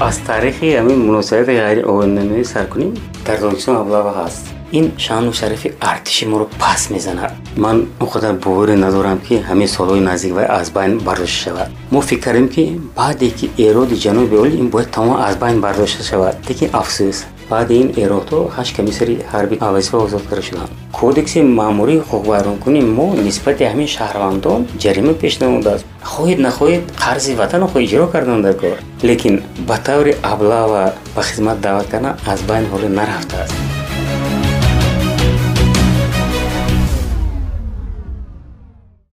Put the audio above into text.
аз таърихи ҳамин муносибати ғайриоинаноӣ сар кунем дар тоҷикистон аблава ҳаст. ин шаъну шарафи артиши моро пас мезанад. Ман он қадар боваре надорам ки ҳамин солҳои наздик вай аз байн бардошта шавад. Мо фикр кардем ки баъде ки эроди ҷаноби оли ин бояд тамом аз байн бардошта шавад лекин афсӯс баъди ин эродҳо ҳашт комиссари ҳарби вазифа озод карда шуданд кодекси маъмурии ҳуқуқвайронкунии мо нисбати ҳамин шаҳрвандон ҷарима пеш намудааст хоҳед нахоҳед қарзи ватанро иҷро кардан дар кор. Лекин ба таври аблава ба хизмат даъват кардан аз байн ҳоле нарафтааст